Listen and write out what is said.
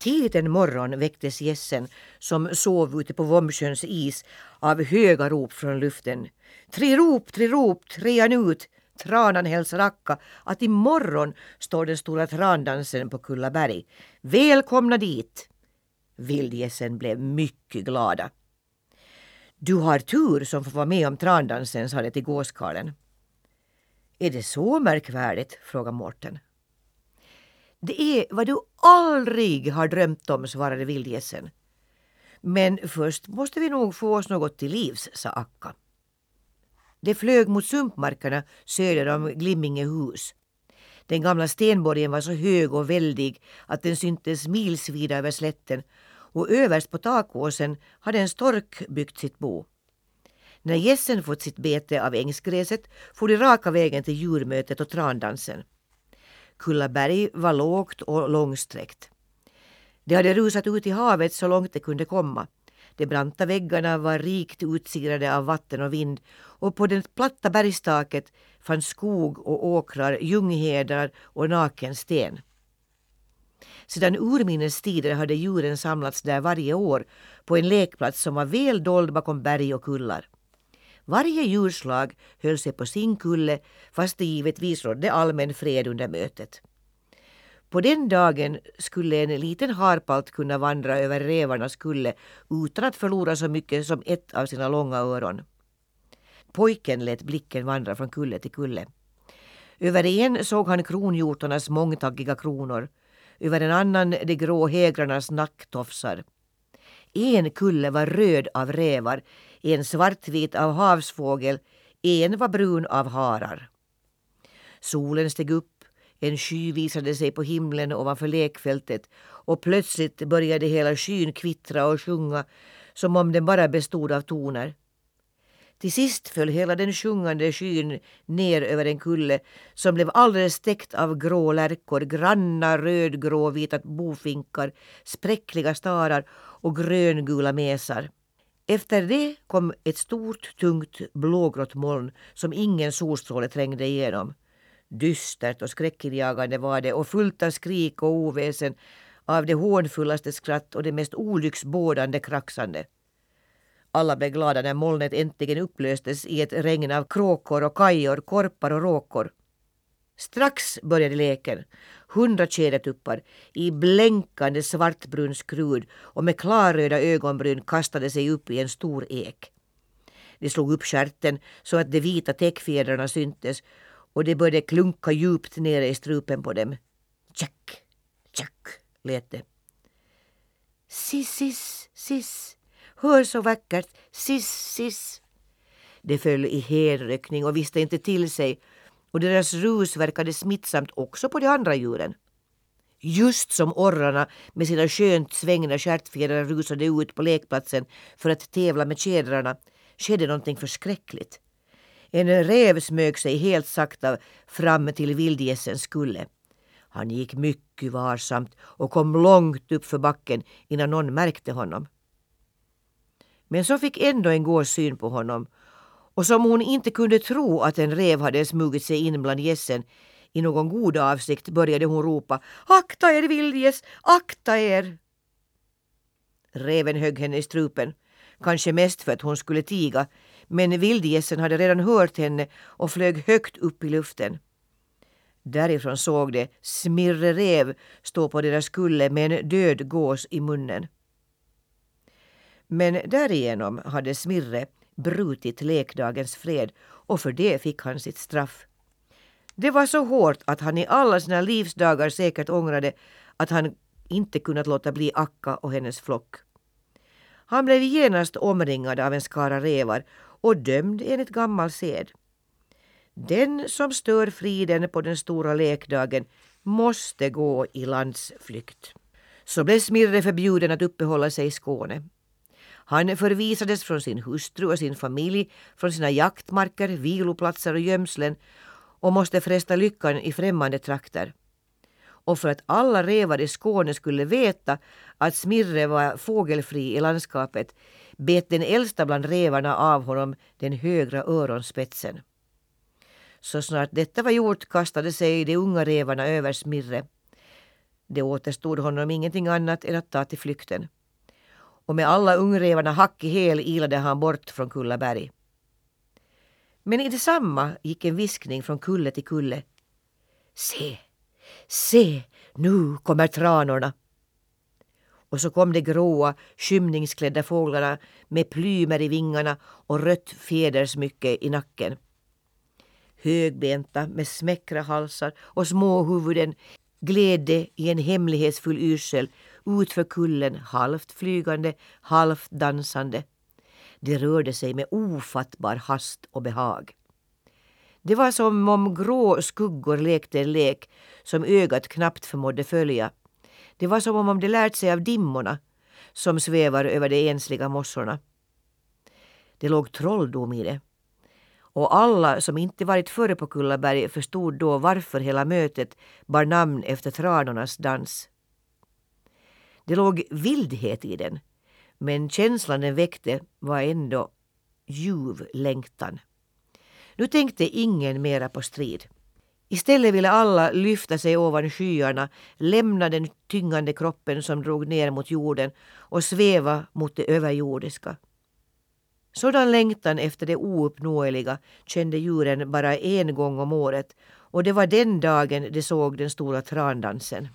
Tidigt en morgon väcktes gässen som sov ute på Vomsjöns is av höga rop från luften. Tre rop, tre rop, trean ut! Tranan hälsar Akka att imorgon står den stora trandansen på Kullaberg. Välkomna dit! Vildgässen blev mycket glada. Du har tur som får vara med om trandansen, sa det till gåskarlen. Är det så märkvärdigt? frågade Mårten. Det är vad du aldrig har drömt om, svarade vildgässen. Men först måste vi nog få oss något till livs, sa Akka. Det flög mot sumpmarkerna söder om Glimmingehus. Den gamla stenborgen var så hög och väldig att den syntes milsvida över slätten och överst på takåsen hade en stork byggt sitt bo. När gässen fått sitt bete av ängsgräset for de raka vägen till djurmötet och trandansen. Kullaberg var lågt och långsträckt. Det hade rusat ut i havet så långt det kunde komma. De branta väggarna var rikt utsirade av vatten och vind och på det platta bergstaket fanns skog och åkrar, ljunghedar och naken sten. Sedan urminnes tider hade djuren samlats där varje år på en lekplats som var väl dold bakom berg och kullar. Varje djurslag höll sig på sin kulle fast det givetvis rådde allmän fred under mötet. På den dagen skulle en liten harpalt kunna vandra över rävarnas kulle utan att förlora så mycket som ett av sina långa öron. Pojken lät blicken vandra från kulle till kulle. Över en såg han kronhjortarnas mångtaggiga kronor, över en annan de grå hägrarnas nacktofsar. En kulle var röd av rävar, en svartvit av havsfågel, en var brun av harar. Solen steg upp, en sky visade sig på himlen ovanför lekfältet och plötsligt började hela skyn kvittra och sjunga som om den bara bestod av toner. Till sist föll hela den sjungande skyn ner över en kulle som blev alldeles täckt av grå lärkor, granna rödgråvita bofinkar, spräckliga starar och gröngula mesar. Efter det kom ett stort, tungt, blågrått moln som ingen solstråle trängde igenom. Dystert och skräckinjagande var det och fullt av skrik och oväsen, av det hånfullaste skratt och det mest olycksbådande kraxande. Alla blev glada när molnet äntligen upplöstes i ett regn av kråkor och kajor, korpar och råkor. Strax började leken. Hundra tjädertuppar i blänkande svartbrun skrud och med klarröda ögonbryn kastade sig upp i en stor ek. De slog upp skärten så att de vita täckfjädrarna syntes och det började klunka djupt nere i strupen på dem. Tjack, tjack lät det. Sis, sis, Hör så vackert, siss, siss. De föll i helrökning och visste inte till sig och deras rus verkade smittsamt också på de andra djuren. Just som orrarna med sina skönt svängda stjärtfjädrar rusade ut på lekplatsen för att tävla med tjädrarna skedde någonting förskräckligt. En räv smög sig helt sakta fram till vildgässens kulle. Han gick mycket varsamt och kom långt upp för backen innan någon märkte honom. Men så fick ändå en gås syn på honom och som hon inte kunde tro att en räv hade smugit sig in bland gässen i någon god avsikt började hon ropa Akta er vildgäss, akta er! Räven högg henne i strupen, kanske mest för att hon skulle tiga men vildgässen hade redan hört henne och flög högt upp i luften. Därifrån såg de Smirre Räv stå på deras kulle med en död gås i munnen. Men därigenom hade Smirre brutit lekdagens fred och för det fick han sitt straff. Det var så hårt att han i alla sina livsdagar säkert ångrade att han inte kunnat låta bli Akka och hennes flock. Han blev genast omringad av en skara revar och dömd enligt gammal sed. Den som stör friden på den stora lekdagen måste gå i landsflykt. Så blev Smirre förbjuden att uppehålla sig i Skåne. Han förvisades från sin hustru och sin familj, från sina jaktmarker, viloplatser och gömslen och måste fresta lyckan i främmande trakter. Och för att alla rävar i Skåne skulle veta att Smirre var fågelfri i landskapet bet den äldsta bland rävarna av honom den högra öronspetsen. Så snart detta var gjort kastade sig de unga rävarna över Smirre. Det återstod honom ingenting annat än att ta till flykten. Och med alla ungrävarna hack i häl ilade han bort från Kullaberg. Men i detsamma gick en viskning från kulle till kulle. Se, se, nu kommer tranorna. Och så kom de gråa, skymningsklädda fåglarna med plymer i vingarna och rött fjädersmycke i nacken. Högbenta med smäckra halsar och små huvuden gled de i en hemlighetsfull yrsel utför kullen halvt flygande, halvt dansande. De rörde sig med ofattbar hast och behag. Det var som om grå skuggor lekte en lek som ögat knappt förmådde följa. Det var som om de lärt sig av dimmorna som svävar över de ensliga mossorna. Det låg trolldom i det. Och alla som inte varit före på Kullaberg förstod då varför hela mötet bar namn efter tranornas dans. Det låg vildhet i den, men känslan den väckte var ändå ljuv längtan. Nu tänkte ingen mera på strid. Istället ville alla lyfta sig ovan skyarna, lämna den tyngande kroppen som drog ner mot jorden och sväva mot det överjordiska. Sådan längtan efter det ouppnåeliga kände djuren bara en gång om året och det var den dagen de såg den stora trandansen.